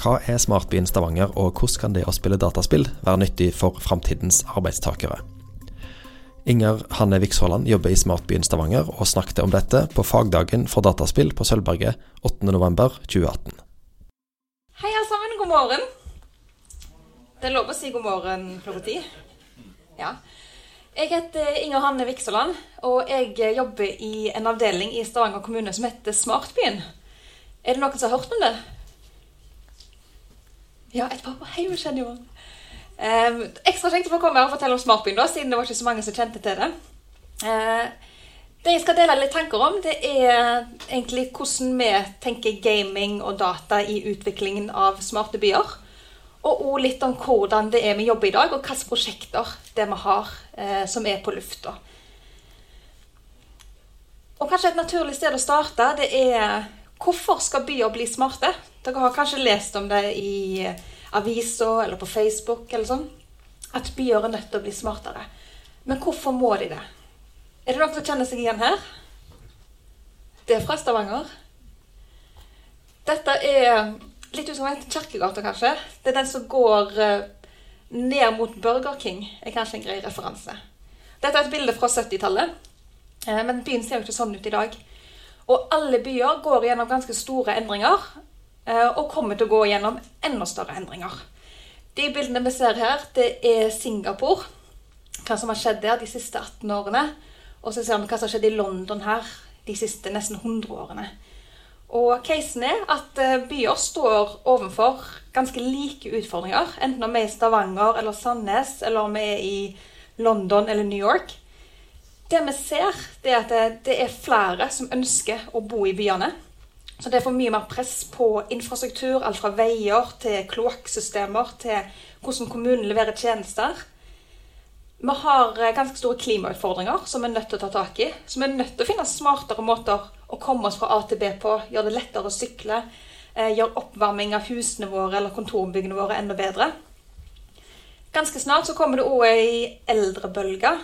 Hva er Smartbyen Stavanger, og hvordan kan det å spille dataspill være nyttig for framtidens arbeidstakere? Inger Hanne Vikshåland jobber i Smartbyen Stavanger, og snakket om dette på fagdagen for dataspill på Sølvberget 8.11.2018. Hei alle sammen, god morgen. Det er lov å si god morgen klokka ti. Ja. Jeg heter Inger Hanne Vikshåland, og jeg jobber i en avdeling i Stavanger kommune som heter Smartbyen. Er det noen som har hørt om det? Ja, et par på jo. Um, ekstra kjekt å få komme her og fortelle om Smartbyen, da, siden det var ikke så mange som kjente til det. Uh, det jeg skal dele litt tanker om, det er egentlig hvordan vi tenker gaming og data i utviklingen av smarte byer. Og òg litt om hvordan det er vi jobber i dag, og hvilke prosjekter det vi har eh, som er på lufta. Og kanskje et naturlig sted å starte, det er hvorfor skal byer bli smarte? Dere har kanskje lest om det i aviser eller på Facebook eller sånn. At byer er nødt til å bli smartere. Men hvorfor må de det? Er det noen som kjenner seg igjen her? Det er fra Stavanger. Dette er litt ut som en kirkegate, kanskje. Det er den som går eh, ned mot Burger King, er kanskje en grei referanse. Dette er et bilde fra 70-tallet, eh, men byen ser jo ikke sånn ut i dag. Og alle byer går gjennom ganske store endringer, eh, og kommer til å gå gjennom enda større endringer. De bildene vi ser her, det er Singapore. Hva som har skjedd der de siste 18 årene. Og så ser vi hva som har skjedd i London her de siste nesten 100 årene. Og casen er at eh, byer står overfor ganske like utfordringer. Enten om vi er i Stavanger eller Sandnes, eller om vi er i London eller New York. Det vi ser, det er at det er flere som ønsker å bo i byene. Så det er for mye mer press på infrastruktur, alt fra veier til kloakksystemer til hvordan kommunen leverer tjenester. Vi har eh, ganske store klimautfordringer som vi er nødt til å ta tak i. Så vi er nødt til å finne smartere måter å komme oss fra A til B på. Gjøre det lettere å sykle. Eh, gjøre oppvarming av husene våre eller kontorbyggene våre enda bedre. Ganske snart så kommer det òg ei eldrebølge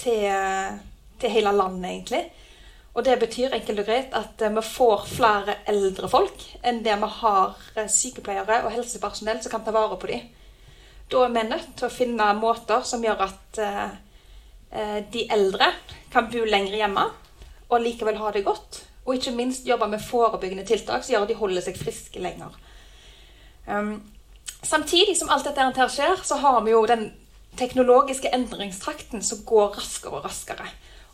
til, til hele landet, egentlig. Og det betyr enkelt og greit at eh, vi får flere eldre folk enn det vi har eh, sykepleiere og helsepersonell som kan ta vare på dem. Da er vi nødt til å finne måter som gjør at eh, de eldre kan bo lenger hjemme og likevel ha det godt. Og ikke minst jobbe med forebyggende tiltak som gjør at de holder seg friske lenger. Um, samtidig som alt dette her skjer, så har vi jo den teknologiske endringstrakten som går raskere og raskere.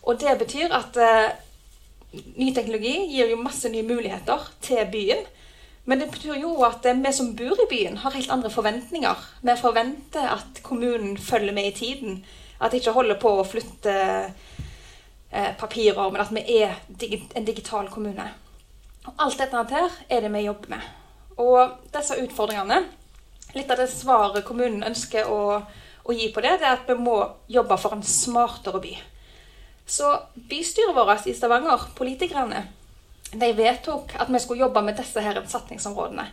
Og det betyr at uh, ny teknologi gir jo masse nye muligheter til byen. Men det betyr jo at vi som bor i byen, har helt andre forventninger. Vi forventer at kommunen følger med i tiden. At de ikke holder på å flytte eh, papirer, men at vi er en digital kommune. Og alt dette her er det vi jobber med. Og disse utfordringene Litt av det svaret kommunen ønsker å, å gi på det, det er at vi må jobbe for en smartere by. Så bystyret vårt i Stavanger, politikerne, de vedtok at vi skulle jobbe med disse her satsingsområdene.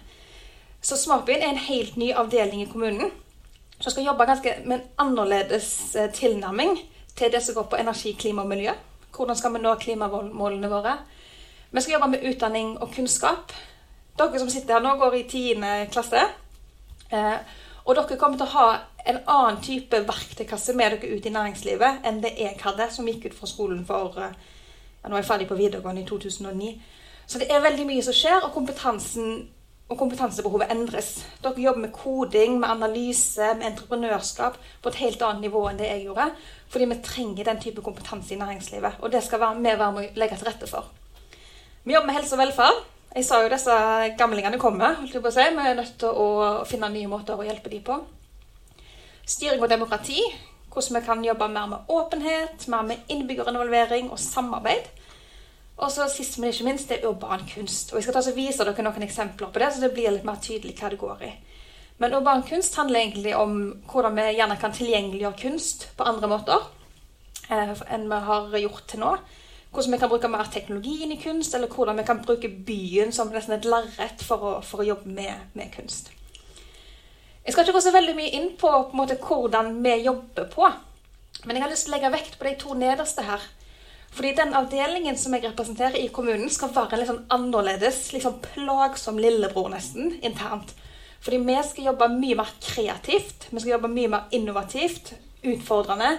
Så Smartbyen er en helt ny avdeling i kommunen som skal jobbe ganske med en annerledes eh, tilnærming til det som går på energi, klima og miljø. Hvordan skal vi nå klimamålene våre? Vi skal jobbe med utdanning og kunnskap. Dere som sitter her nå, går i 10. klasse. Eh, og dere kommer til å ha en annen type verktøykasse med dere ut i næringslivet enn det jeg hadde, som gikk ut fra skolen for eh, ja, Nå er jeg ferdig på videregående i 2009. Så det er veldig mye som skjer, og og kompetansebehovet endres. Dere jobber med koding, med analyse, med entreprenørskap på et helt annet nivå enn det jeg gjorde. Fordi vi trenger den type kompetanse i næringslivet. Og det skal vi være med å legge til rette for. Vi jobber med helse og velferd. Jeg sa jo disse gamlingene kommer. holdt jeg på å si. Vi er nødt til å finne nye måter å hjelpe dem på. Styring og demokrati. Hvordan vi kan jobbe mer med åpenhet, mer med innbyggerinvolvering og samarbeid. Og så sist, men ikke minst, det er urban kunst. Og Jeg skal ta og vise dere noen eksempler på det, så det blir litt mer tydelig hva det går i. Men urban kunst handler egentlig om hvordan vi gjerne kan tilgjengeliggjøre kunst på andre måter eh, enn vi har gjort til nå hvordan vi kan bruke mer teknologi inn i kunst, eller hvordan vi kan bruke byen som nesten et lerret for, for, å jobbe med, med, kunst. Jeg skal ikke gå så veldig mye inn på, på måte, hvordan vi jobber på, men jeg har lyst til å legge vekt på de to nederste her. Fordi den avdelingen som jeg representerer i kommunen, skal være litt sånn annerledes, sånn plagsom lillebror nesten, internt. Fordi vi skal jobbe mye mer kreativt, vi skal jobbe mye mer innovativt, utfordrende.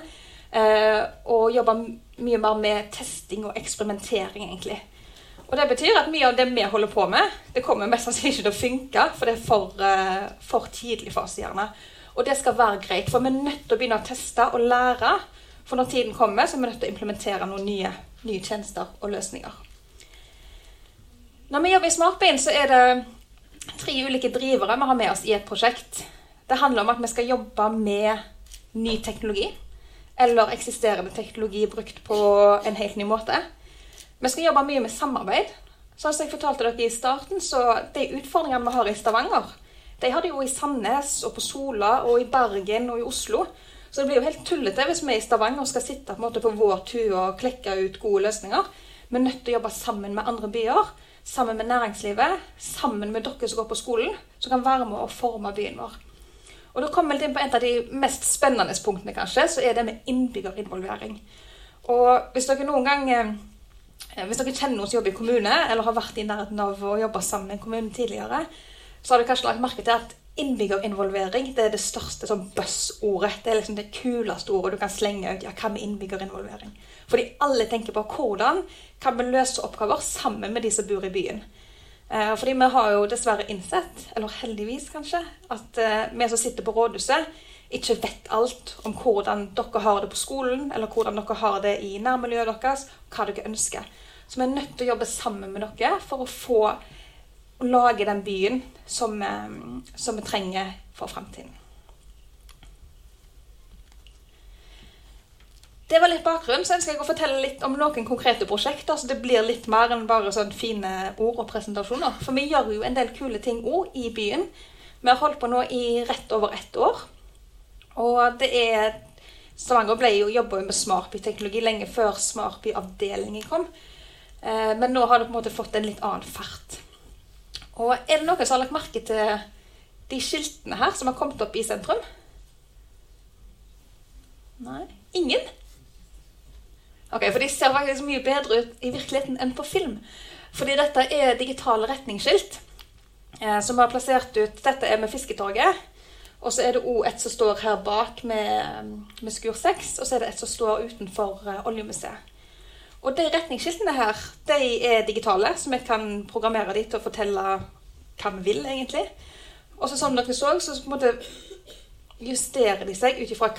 Eh, og jobbe mye mer med testing og eksperimentering, egentlig. Og det betyr at mye av det vi holder på med, det kommer mest sannsynlig ikke til å funke, for det er for, uh, for tidlig for oss gjerne. Og det skal være greit, for vi er nødt til å begynne å teste og lære. For når tiden kommer, så er vi nødt til å implementere noen nye, nye tjenester og løsninger. Når vi jobber i Smartbein, så er det tre ulike drivere vi har med oss i et prosjekt. Det handler om at vi skal jobbe med ny teknologi. Eller eksisterende teknologi brukt på en helt ny måte. Vi skal jobbe mye med samarbeid. Sånn som jeg fortalte dere i starten, så De utfordringene vi har i Stavanger, de har de jo i Sandnes og på Sola og i Bergen og i Oslo. Så det blir jo helt tullete hvis vi i Stavanger skal sitte på, en på vår tue og klekke ut gode løsninger. Vi er nødt til å jobbe sammen med andre byer, sammen med næringslivet, sammen med dere som går på skolen, som kan være med å forme byen vår. Og da kommer vi litt inn på Et av de mest spennende punktene kanskje, så er det med innbyggerinvolvering. Og hvis dere noen gang eh, hvis dere kjenner noen som jobber i kommune, eller har vært i nærheten av å jobbe sammen med en kommune tidligere, så har dere kanskje lagt merke til at innbyggerinvolvering det er det største sånn buzzordet. Det er liksom det kuleste ordet du kan slenge ut. Ja, hva med innbyggerinvolvering? Fordi alle tenker på hvordan kan vi løse oppgaver sammen med de som bor i byen. Eh, fordi vi har jo dessverre innsett, eller heldigvis kanskje, at eh, vi som sitter på rådhuset, ikke vet alt om hvordan dere har det på skolen, eller hvordan dere har det i nærmiljøet deres, hva dere ønsker. Så vi er nødt til å jobbe sammen med dere for å få lage den byen som, som vi trenger for fremtiden. Det var litt bakgrunn, så ønsker jeg å fortelle litt om noen konkrete prosjekter. Så det blir litt mer enn bare sånn fine ord og presentasjoner. For vi gjør jo en del kule ting òg i byen. Vi har holdt på nå i rett over ett år. Og det er Stavanger ble jo jobba med Smartby-teknologi lenge før Smartby-avdelingen kom. Eh, men nå har det på en måte fått en litt annen fart. Og er det noen som har lagt merke til de skiltene her som har kommet opp i sentrum? Nei? Ingen? Ok, For de ser faktisk mye bedre ut i virkeligheten enn på film. Fordi dette er digitale retningsskilt eh, som er plassert ut Dette er med Fisketorget. Og så er det òg et som står her bak med, med Skur 6, og så er det et som står utenfor uh, Oljemuseet. Og de retningsskiltene her de er digitale, så vi kan programmere de til å fortelle hva vi vil, egentlig. Og så som dere så, så på en måte justerer de seg ut ifra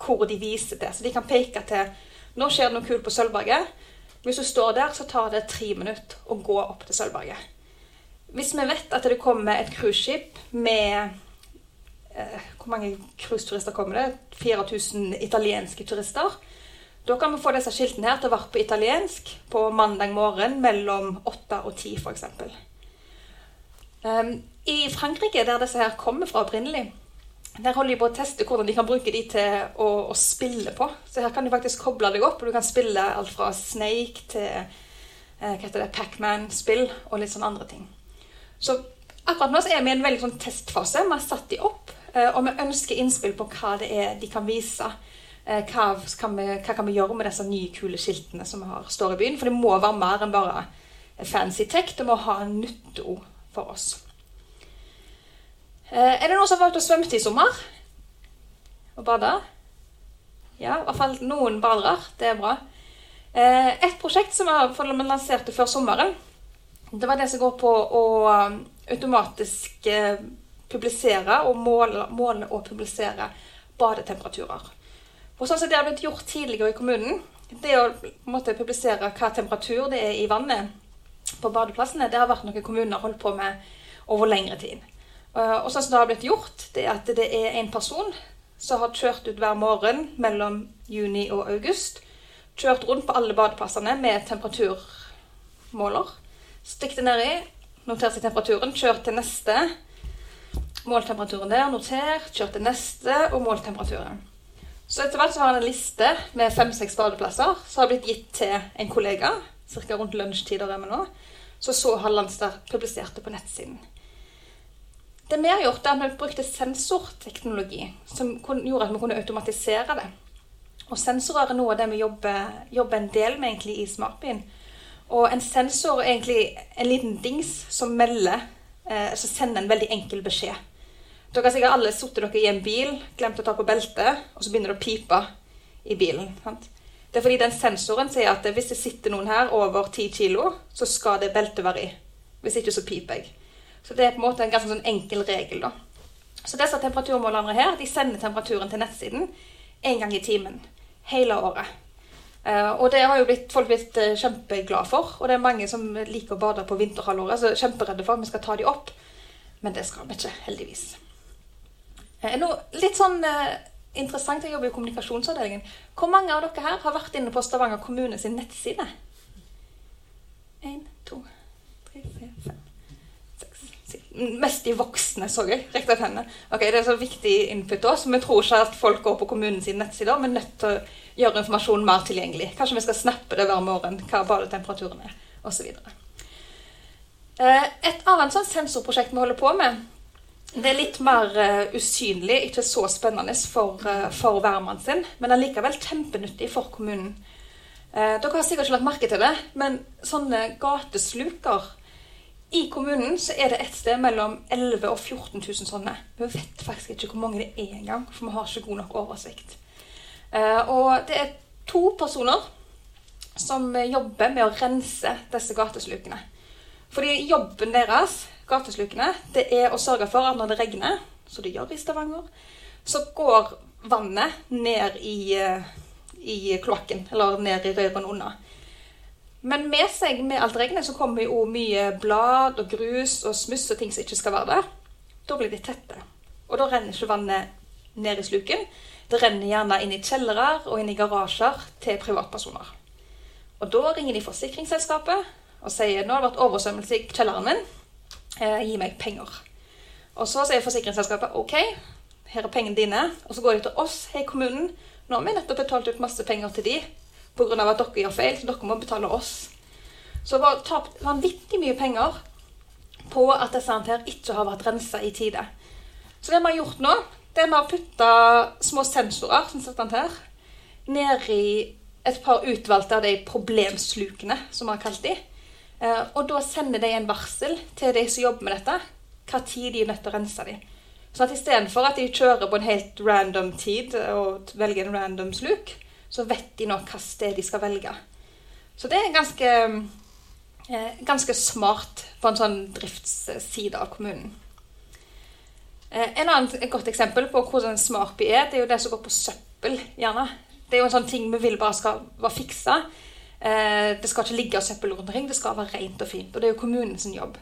hvor de viser til. Så de kan peke til nå skjer det noe kult på Sølvberget. Hvis du står der, så tar det tre minutter å gå opp til Sølvberget. Hvis vi vet at det kommer et cruiseskip med eh, Hvor mange cruiseturister kommer det? 4000 italienske turister. Da kan vi få disse skiltene her til å være på italiensk på mandag morgen mellom 8 og 10 f.eks. Um, I Frankrike, der disse her kommer fra opprinnelig, der holder de på å teste hvordan de kan bruke de til å, å, spille på. Så her kan du faktisk koble deg opp, og du kan spille alt fra Snake til eh, Pacman-spill og litt sånne andre ting. Så akkurat nå så er vi i en veldig sånn testfase. Vi har satt de opp, eh, og vi ønsker innspill på hva det er de kan vise. Eh, hva, kan vi, hva, kan vi, gjøre med disse nye, kule skiltene som vi har, står i byen? For det må være mer enn bare fancy tech. Det må ha en nytteord for oss. Eh, er det noen som har vært og svømt i sommer? Og bada? Ja, i hvert fall noen badere. Det er bra. Eh, et prosjekt som vi lanserte før sommeren, det var det som går på å automatisk publisere og måle, måle og publisere badetemperaturer. Og sånn som det har blitt gjort tidligere i kommunen, det å måte, publisere hva temperatur det er i vannet på badeplassene, det har vært noe kommuner holdt på med over lengre tid. Eh, og sånn som det har blitt gjort, det er at det er en person som har kjørt ut hver morgen mellom juni og august. Kjørt rundt på alle badeplassene med temperaturmåler. Stikk det nedi, notert seg temperaturen, kjørt til neste. Målt temperaturen der, notert, kjørt til neste og målt temperaturen. Så etter hvert så har han en liste med fem-seks badeplasser som har blitt gitt til en kollega. Ca. rundt lunsjtider er vi nå. Så så har Landstad publisert det på nettsiden. Det vi har gjort, er at vi brukte sensorteknologi som gjorde at vi kunne automatisere det. Og sensorer er noe av det vi jobber, jobber en del med egentlig i Smartbyen. Og en sensor er egentlig en liten dings som melder eh, som sender en veldig enkel beskjed. Dere har sikkert alle sittet dere i en bil, glemt å ta på beltet, og så begynner det å pipe i bilen. Sant? Det er fordi den sensoren sier at hvis det sitter noen her over 10 kilo, så skal det beltet være i. Hvis ikke, så piper jeg. Så det er på en måte en ganske sånn enkel regel. da. Så disse temperaturmålerne her, de sender temperaturen til nettsiden én gang i timen. Hele året. Uh, og det har jo blitt, folk blitt uh, kjempeglade for. Og det er mange som liker å bade på vinterhalvåret, så kjemperedde for at vi skal ta de opp. Men det skal vi ikke, heldigvis. Uh, noe litt sånn interessant, jeg jobber i kommunikasjonsavdelingen. Hvor mange av dere her har vært inne på Stavanger kommune sin nettside? Én, to, tre, fire, fem Mest de voksne, så jeg. Rekte opp hendene. Okay, Det er så viktig input òg, så vi tror ikke at folk går på kommunens nettside. Vi er nødt til å gjøre informasjonen mer tilgjengelig. Kanskje vi skal snappe det hver morgen, hva badetemperaturen er, osv. Eh, et annet sånn sensorprosjekt vi holder på med, det er litt mer uh, usynlig, ikke så spennende for, uh, for værmannen sin, men allikevel kjempenyttig for kommunen. Uh, dere har sikkert ikke lagt merke til det, men sånne gatesluker i kommunen så er det et sted mellom 11 000 og 14 000 sånne. Vi vet faktisk ikke hvor mange det er engang, for vi har ikke god nok oversikt. Og det er to personer som jobber med å rense disse gateslukene. Fordi jobben deres, gateslukene, det er å sørge for at når det regner, som det gjør i Stavanger, så går vannet ned i, uh, i kloakken, eller ned i rørene unna. Men med seg med alt regnet så kommer jo mye blad og grus og smuss og ting som ikke skal være der. Da blir de tette. Og da renner ikke vannet ned i sluken. Det renner gjerne inn i kjellere og inn i garasjer til privatpersoner. Og da ringer de forsikringsselskapet og sier nå har det vært oversvømmelse i kjelleren min. Eh, gi meg penger. Og så sier forsikringsselskapet OK, her er pengene dine. Og så går de til oss, hei kommunen. Nå har vi nettopp betalt ut masse penger til de pga. at dere gjør feil, så dere må betale oss. Så vi har tapt vanvittig mye penger på at disse her ikke har vært rensa i tide. Så det vi har gjort nå, det er vi har putta små sensorer som setter her, ned i et par utvalgte av de problemslukene, som vi har kalt de. Eh, og da sender de en varsel til de som jobber med dette, hva tid de er nødt til å rense dem. Så at istedenfor at de kjører på en helt random tid og velger en random sluk, så vet de nå hva sted de skal velge. Så det er ganske, eh, ganske smart på en sånn driftsside av kommunen. Eh, en annen, godt eksempel på hvordan smart vi er, det er jo det som går på søppel. gjerne. Det er jo en sånn ting vi vil bare skal være fiksa. Eh, det skal ikke ligge søppel rundt omkring, det skal være rent og fint. Og det er jo kommunens jobb.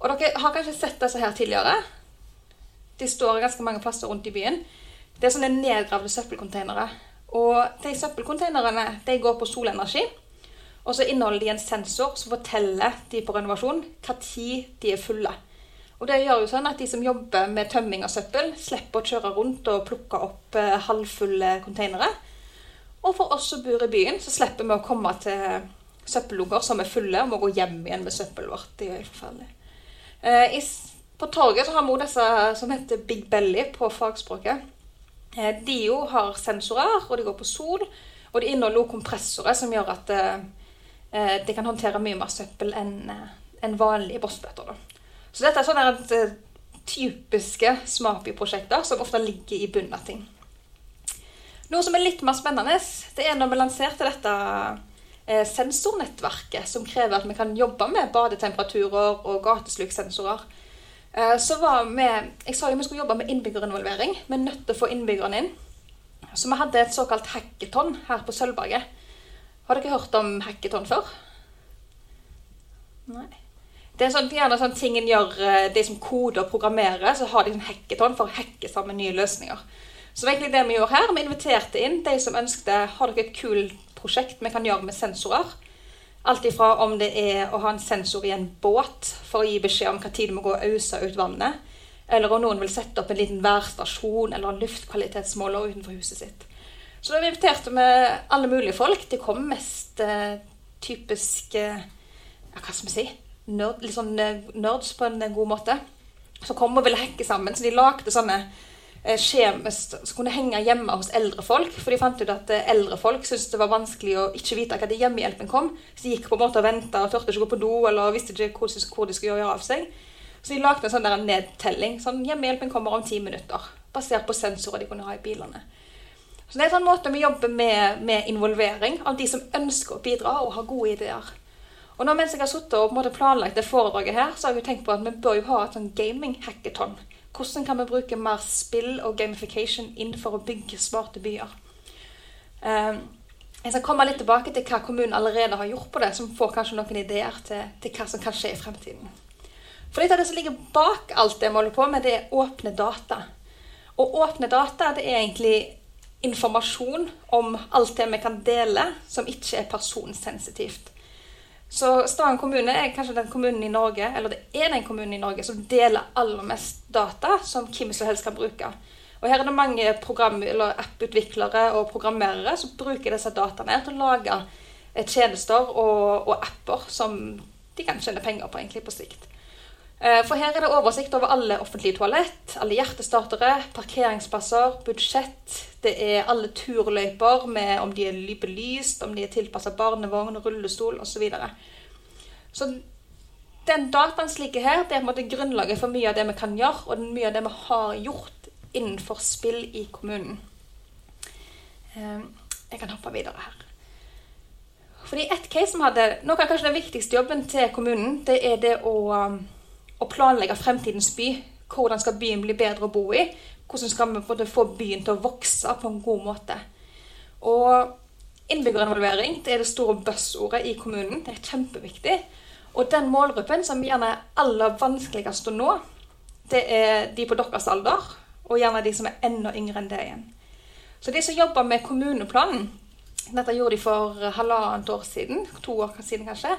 Og dere har kanskje sett disse her tidligere. De står ganske mange plasser rundt i byen. Det er sånne nedgravde søppelkonteinere. Og de søppelkonteinerne de går på solenergi. Og så inneholder de en sensor som forteller de på renovasjon hva tid de er fulle. Og det gjør jo sånn at de som jobber med tømming av søppel, slipper å kjøre rundt og plukke opp eh, halvfulle containere. Og for oss som bor i byen, så slipper vi å komme til søppellunger som er fulle, og må gå hjem igjen med søppelet vårt. Det er jo forferdelig. Eh, på torget så har vi disse som heter Big Belly på fagspråket. Eh, de jo har sensorer, og de går på sol. Og de inneholder også kompressorer som gjør at eh, eh, de kan håndtere mye mer søppel enn en vanlige bossbøtter. Så dette er sånne typiske Smapi-prosjekter som ofte ligger i bunnen av ting. Noe som er litt mer spennende, det er når vi lanserte dette sensornettverket som krever at vi kan jobbe med badetemperaturer og gateslukssensorer. Eh, så var vi Jeg sa jo vi skulle jobbe med innbyggerinvolvering. Vi er nødt til å få innbyggerne inn. Så vi hadde et såkalt hackathon her på Sølvberget. Har dere hørt om hackathon før? Nei. Det er sånn, gjerne sånn ting en gjør eh, de som koder og programmerer, så har de sånn hackathon for å hacke sammen nye løsninger. Så egentlig det vi gjorde her, vi inviterte inn de som ønsket har dere et kult prosjekt vi kan gjøre med sensorer. Alt ifra om det er å ha en sensor i en båt for å gi beskjed om tid du må gå og ause ut vannet, eller om noen vil sette opp en liten værstasjon eller en luftkvalitetsmåler utenfor huset sitt. Så da inviterte vi alle mulige folk. De kom mest eh, typisk eh, Hva skal vi si? Nerd, litt sånn eh, nerds på en god måte. Som kom og ville hacke sammen. Så de lagde sånne Eh, kjemisk som kunne henge hjemme hos eldre folk. For de fant ut at eh, eldre folk syntes det var vanskelig å ikke vite hva hjemmehjelpen kom. Så de gikk på en måte og venta og turte ikke gå på do eller visste ikke hvor, de skulle gjøre av seg. Så de lagde en sånn der nedtelling. sånn Hjemmehjelpen kommer om ti minutter. Basert på sensorer de kunne ha i bilene. Så det er en sånn måte vi jobber med, med involvering av de som ønsker å bidra og har gode ideer. Og nå mens jeg har sittet og planlagt det foredraget her, så har jeg jo tenkt på at vi bør jo ha et sånn gaming-hackathon. Hvordan kan vi bruke mer spill og gamification inn for å bygge smarte byer? Um, jeg skal komme litt tilbake til hva kommunen allerede har gjort på det, som får kanskje noen ideer til, til hva som kan skje i fremtiden. For litt av det som ligger bak alt det vi holder på med, det er åpne data. Og åpne data det er egentlig informasjon om alt det vi kan dele som ikke er personsensitivt. Så Stavanger kommune er kanskje den kommunen i Norge eller det er den kommunen i Norge som deler aller mest data som hvem som helst kan bruke. Og Her er det mange program- eller apputviklere og programmerere som bruker disse dataene til å lage eh, tjenester og, og, apper som de kan tjene penger på egentlig på sikt. Eh, for her er det oversikt over alle offentlige toalett, alle hjertestartere, parkeringsplasser, budsjett. Det er alle turløyper med om de er belyst, om de er tilpassa barnevogn, rullestol osv. Så, videre. så den dataen slik her, det er på en måte grunnlaget for mye av det vi kan gjøre, og mye av det vi har gjort innenfor spill i kommunen. Eh, jeg kan hoppe videre her. Fordi ett case vi hadde, Noe av kanskje den viktigste jobben til kommunen, det er det å å planlegge fremtidens by. Hvordan skal byen bli bedre å bo i? Hvordan skal vi få byen til å vokse på en god måte? Og innbyggerinvolvering det er det store buzzordet i kommunen. Det er kjempeviktig. Og den målgruppen som gjerne er aller vanskeligst å nå, det er de på deres alder, og gjerne de som er enda yngre enn det igjen. Så de som jobber med kommuneplanen, dette gjorde de for halvannet år siden, to år siden kanskje,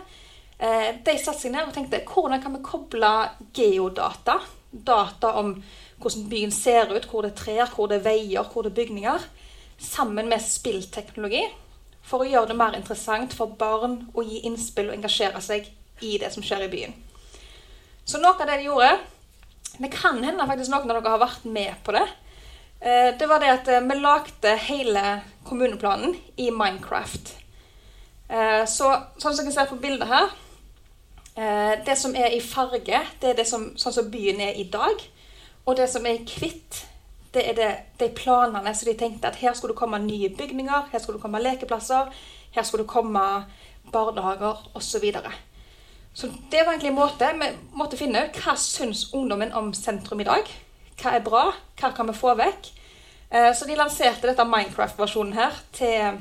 de satte seg ned og tenkte hvordan kan vi koble geodata, data om hvordan byen ser ut, hvor det er trær, hvor det er veier, hvor det er bygninger, sammen med spillteknologi, for å gjøre det mer interessant for barn å gi innspill og engasjere seg i det som skjer i byen. Så noe av det de gjorde Det kan hende faktisk noen av dere har vært med på det. Eh, det var det at eh, vi lagde hele kommuneplanen i Minecraft. Så, sånn som dere ser på bildet her, Eh, det som er i farge, det er det som, sånn som byen er i dag. Og det som er i hvitt, det er det, de planene som de tenkte at her skulle det komme nye bygninger, her skulle det komme lekeplasser, her skulle det komme barnehager osv. Så, videre. så det var egentlig en måte vi måtte finne ut hva syns ungdommen om sentrum i dag. Hva er bra, hva kan vi få vekk? Eh, så de lanserte dette Minecraft-versjonen her til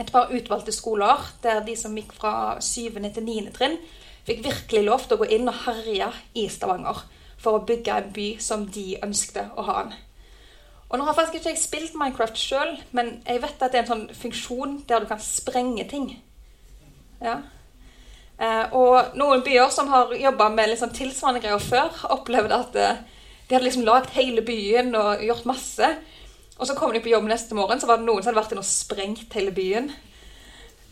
et par utvalgte skoler, der de som gikk fra 7. til 9. trinn, fikk virkelig lov til å gå inn og herje i Stavanger for å bygge en by som de ønsket å ha den. Og nå har faktisk ikke jeg spilt Minecraft sjøl, men jeg vet at det er en sånn funksjon der du kan sprenge ting. Ja. Eh, og noen byer som har jobba med liksom tilsvarende greier før, opplevde at eh, de hadde liksom lagd hele byen og gjort masse. Og så kom de på jobb neste morgen, så var det noen som hadde vært inne og sprengt hele byen.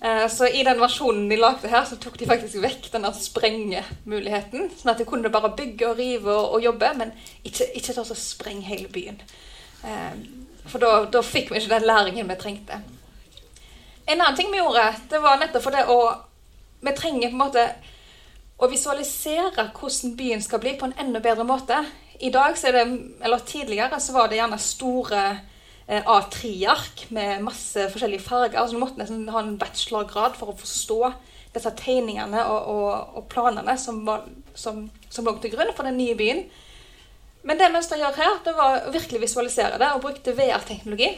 Eh, så i den versjonen de lagde her, så tok de faktisk vekk denne sprengemuligheten. Sånn at de kunne bare bygge og rive og, og jobbe, men ikke, ikke ta spreng hele byen. Eh, for da, da fikk vi ikke den læringen vi trengte. En annen ting vi gjorde, det var nettopp for det å Vi trenger på en måte å visualisere hvordan byen skal bli på en enda bedre måte. I dag, så er det, eller Tidligere så var det gjerne store A3-ark med masse forskjellige farger. altså Du måtte nesten ha en bachelorgrad for å forstå disse tegningene og, og, og planene som, var, som, som, lå til grunn for den nye byen. Men det Mønster gjør her, det var å virkelig visualisere det og brukte VR-teknologi.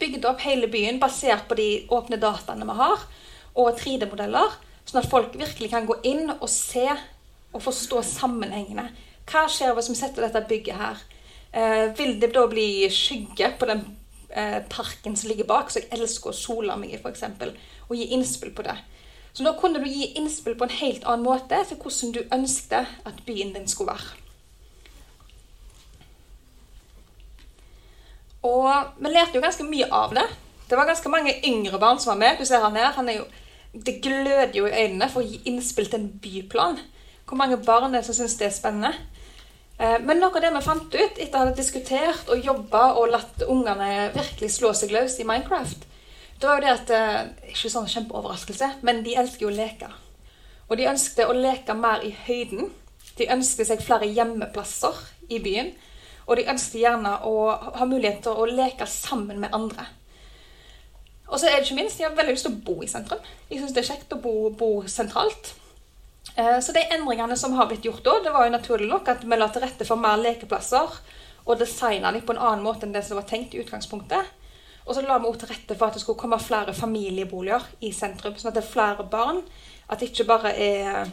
Bygde opp hele byen basert på de åpne dataene vi har, og 3D-modeller. Sånn at folk virkelig kan gå inn og se og forstå sammenhengene. Hva skjer hvis vi setter dette bygget her? Eh, vil det da bli skygge på den eh, parken som ligger bak, så jeg elsker å sole meg i, f.eks., og gi innspill på det. Så da kunne du gi innspill på en helt annen måte til hvordan du ønsket at byen din skulle være. Og vi lærte jo ganske mye av det. Det var ganske mange yngre barn som var med. Du ser han her. Han jo, det gløder jo i øynene for å gi innspill til en byplan. Hvor mange barn er det som syns det er spennende? Eh, men noe av det vi fant ut etter å ha diskutert og jobba og latt ungene virkelig slå seg løs i Minecraft, det var jo det at eh, Ikke sånn kjempeoverraskelse, men de elsker jo å leke. Og de ønsket å leke mer i høyden. De ønsket seg flere hjemmeplasser i byen. Og de ønsket gjerne å ha mulighet til å leke sammen med andre. Og så er det ikke minst, de har veldig lyst til å bo i sentrum. De syns det er kjekt å bo, bo sentralt. Eh, så de endringene som har blitt gjort da, det var jo naturlig nok at vi la til rette for mer lekeplasser og designa dem på en annen måte enn det som var tenkt i utgangspunktet. Og så la vi også til rette for at det skulle komme flere familieboliger i sentrum. Sånn at det er flere barn. At det ikke bare er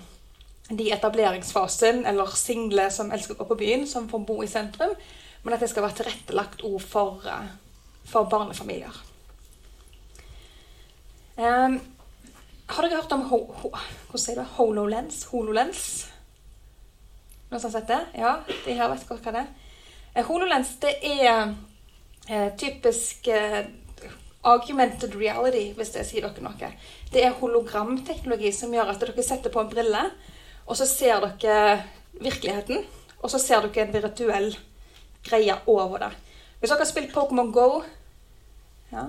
de i etableringsfasen eller single som elsker å gå på byen, som får bo i sentrum. Men at det skal være tilrettelagt òg for, eh, for barnefamilier. Um, har dere hørt om ho, ho, hvordan sier du, HoloLens? HoloLens? Noen som har sett det? Ja, de her vet hva det er. Eh, HoloLens det er eh, typisk eh, augmented reality, hvis det sier dere noe. Det er hologramteknologi som gjør at dere setter på en brille, og så ser dere virkeligheten. Og så ser dere en virtuell greie over det. Hvis dere har spilt Pokémon Go Ja?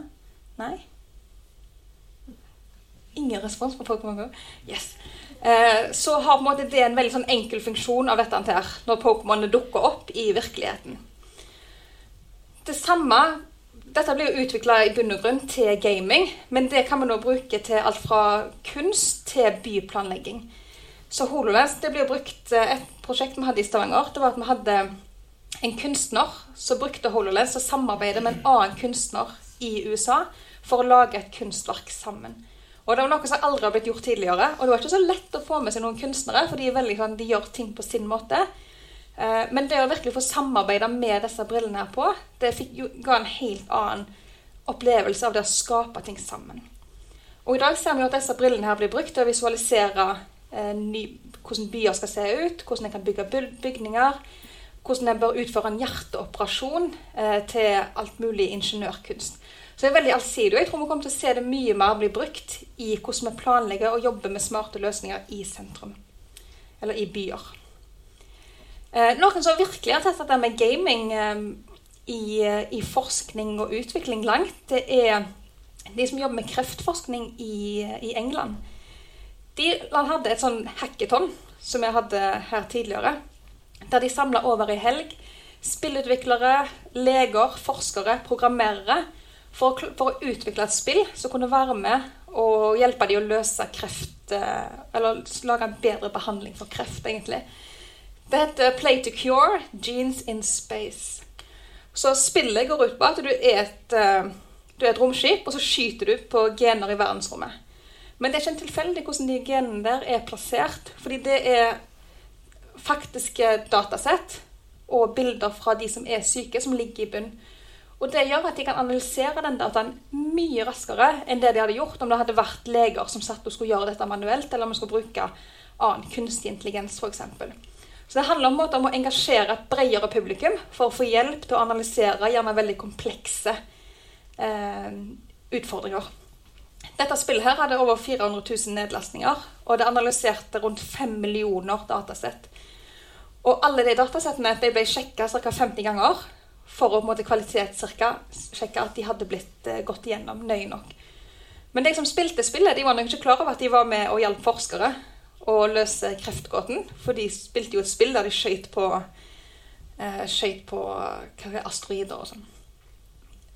Nei? Ingen respons på Pokémon Go? Yes. Eh, så har på en måte det en veldig sånn enkel funksjon av dette her, når Pokémonene dukker opp i virkeligheten. Det samme Dette blir jo utvikla i bunn og grunn til gaming, men det kan vi nå bruke til alt fra kunst til byplanlegging. Så HoloLens det blir brukt eh, Et prosjekt vi hadde i Stavanger, det var at vi hadde en kunstner som brukte HoloLens og samarbeidet med en annen kunstner i USA for å lage et kunstverk sammen. Og det var noe som aldri har blitt gjort tidligere. Og det var ikke så lett å få med seg noen kunstnere, for de, veldig, sånn, de gjør ting på sin måte. Eh, men det å virkelig få samarbeide med disse brillene her på, det fikk, ga en helt annen opplevelse av det å skape ting sammen. Og i dag ser vi at disse brillene her blir brukt til å visualisere eh, ny, hvordan byer skal se ut, hvordan en kan bygge bygninger, hvordan en bør utføre en hjerteoperasjon, eh, til alt mulig ingeniørkunst. Så det er veldig allsidig. Og jeg tror vi kommer til å se det mye mer bli brukt i hvordan vi planlegger og jobber med smarte løsninger i sentrum. Eller i byer. Eh, noen som virkelig har tatt dette med gaming eh, i, i, forskning og utvikling langt, det er de som jobber med kreftforskning i, i England. De hadde et sånn hackathon som jeg hadde her tidligere. Der de samla over i helg spillutviklere, leger, forskere, programmerere for, for, å utvikle et spill som kunne være med og hjelpe dem å løse kreft eh, Eller lage en bedre behandling for kreft, egentlig. Det heter Play to Cure Genes in Space. Så spillet går ut på at du er et, eh, du er et romskip, og så skyter du på gener i verdensrommet. Men det er ikke en tilfeldig hvordan de genene der er plassert. Fordi det er faktiske datasett og bilder fra de som er syke, som ligger i bunn. Og Det gjør at de kan analysere den dataen mye raskere enn det de hadde gjort om det hadde vært leger som satt og skulle gjøre dette manuelt, eller om vi skulle bruke annen kunstig intelligens f.eks. Så det handler om, måte om å engasjere et bredere publikum for å få hjelp til å analysere gjerne veldig komplekse eh, utfordringer. Dette spillet her hadde over 400 000 nedlastninger, og det analyserte rundt 5 millioner datasett. Og alle de datasettene de ble sjekka ca. 50 ganger for å på en måte kvalitetssjekke at de hadde blitt uh, gått igjennom nøye nok. Men de som spilte spillet, de var nok ikke klar over at de var med og hjalp forskere å løse kreftgåten. For de spilte jo et spill der de skøyt på, uh, på uh, asteroider og sånn.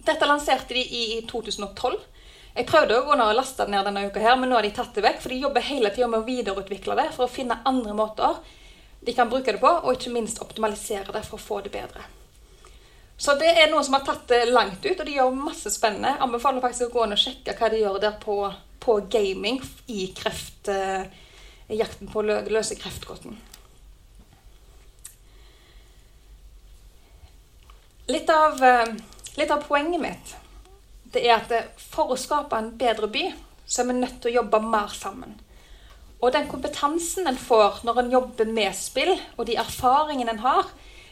Dette lanserte de i 2012. Jeg prøvde å gå ned og laste det ned denne uka, her, men nå har de tatt det vekk. For de jobber hele tida med å videreutvikle det for å finne andre måter de kan bruke det på, og ikke minst optimalisere det for å få det bedre. Så det er noen som har tatt det langt ut, og de gjør masse spennende. Anbefaler faktisk å gå inn og sjekke hva de gjør der på, på gaming i kreft, eh, jakten på å løse kreftgåten. Litt av, eh, litt av, poenget mitt det er at eh, for å skape en bedre by, så er vi nødt til å jobbe mer sammen. Og den kompetansen en får når en jobber med spill, og de erfaringene en har,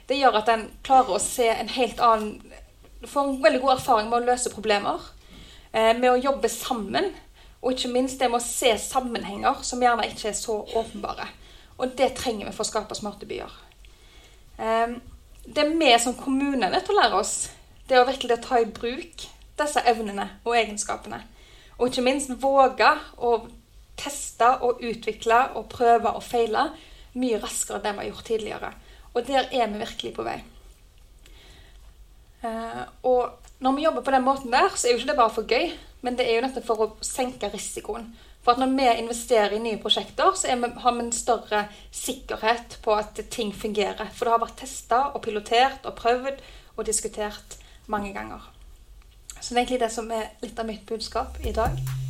det gjør at en klarer å se en helt annen Du får en veldig god erfaring med å løse problemer. Eh, med å jobbe sammen. Og ikke minst det med å se sammenhenger som gjerne ikke er så åpenbare. Og det trenger vi for å skape smarte byer. Eh, det vi som kommune er nødt til å lære oss, det er å virkelig ta i bruk disse evnene og egenskapene. Og ikke minst våge å teste og utvikle og prøve og feile mye raskere enn det vi har gjort tidligere. Og der er vi virkelig på vei. Eh, og når vi jobber på den måten der, så er jo ikke det bare for gøy, men det er jo nettopp for å senke risikoen. For at når vi investerer i nye prosjekter, så vi, har vi en større sikkerhet på at ting fungerer. For det har vært testa og pilotert og prøvd og diskutert mange ganger. Så det er egentlig det som er litt av mitt budskap i dag.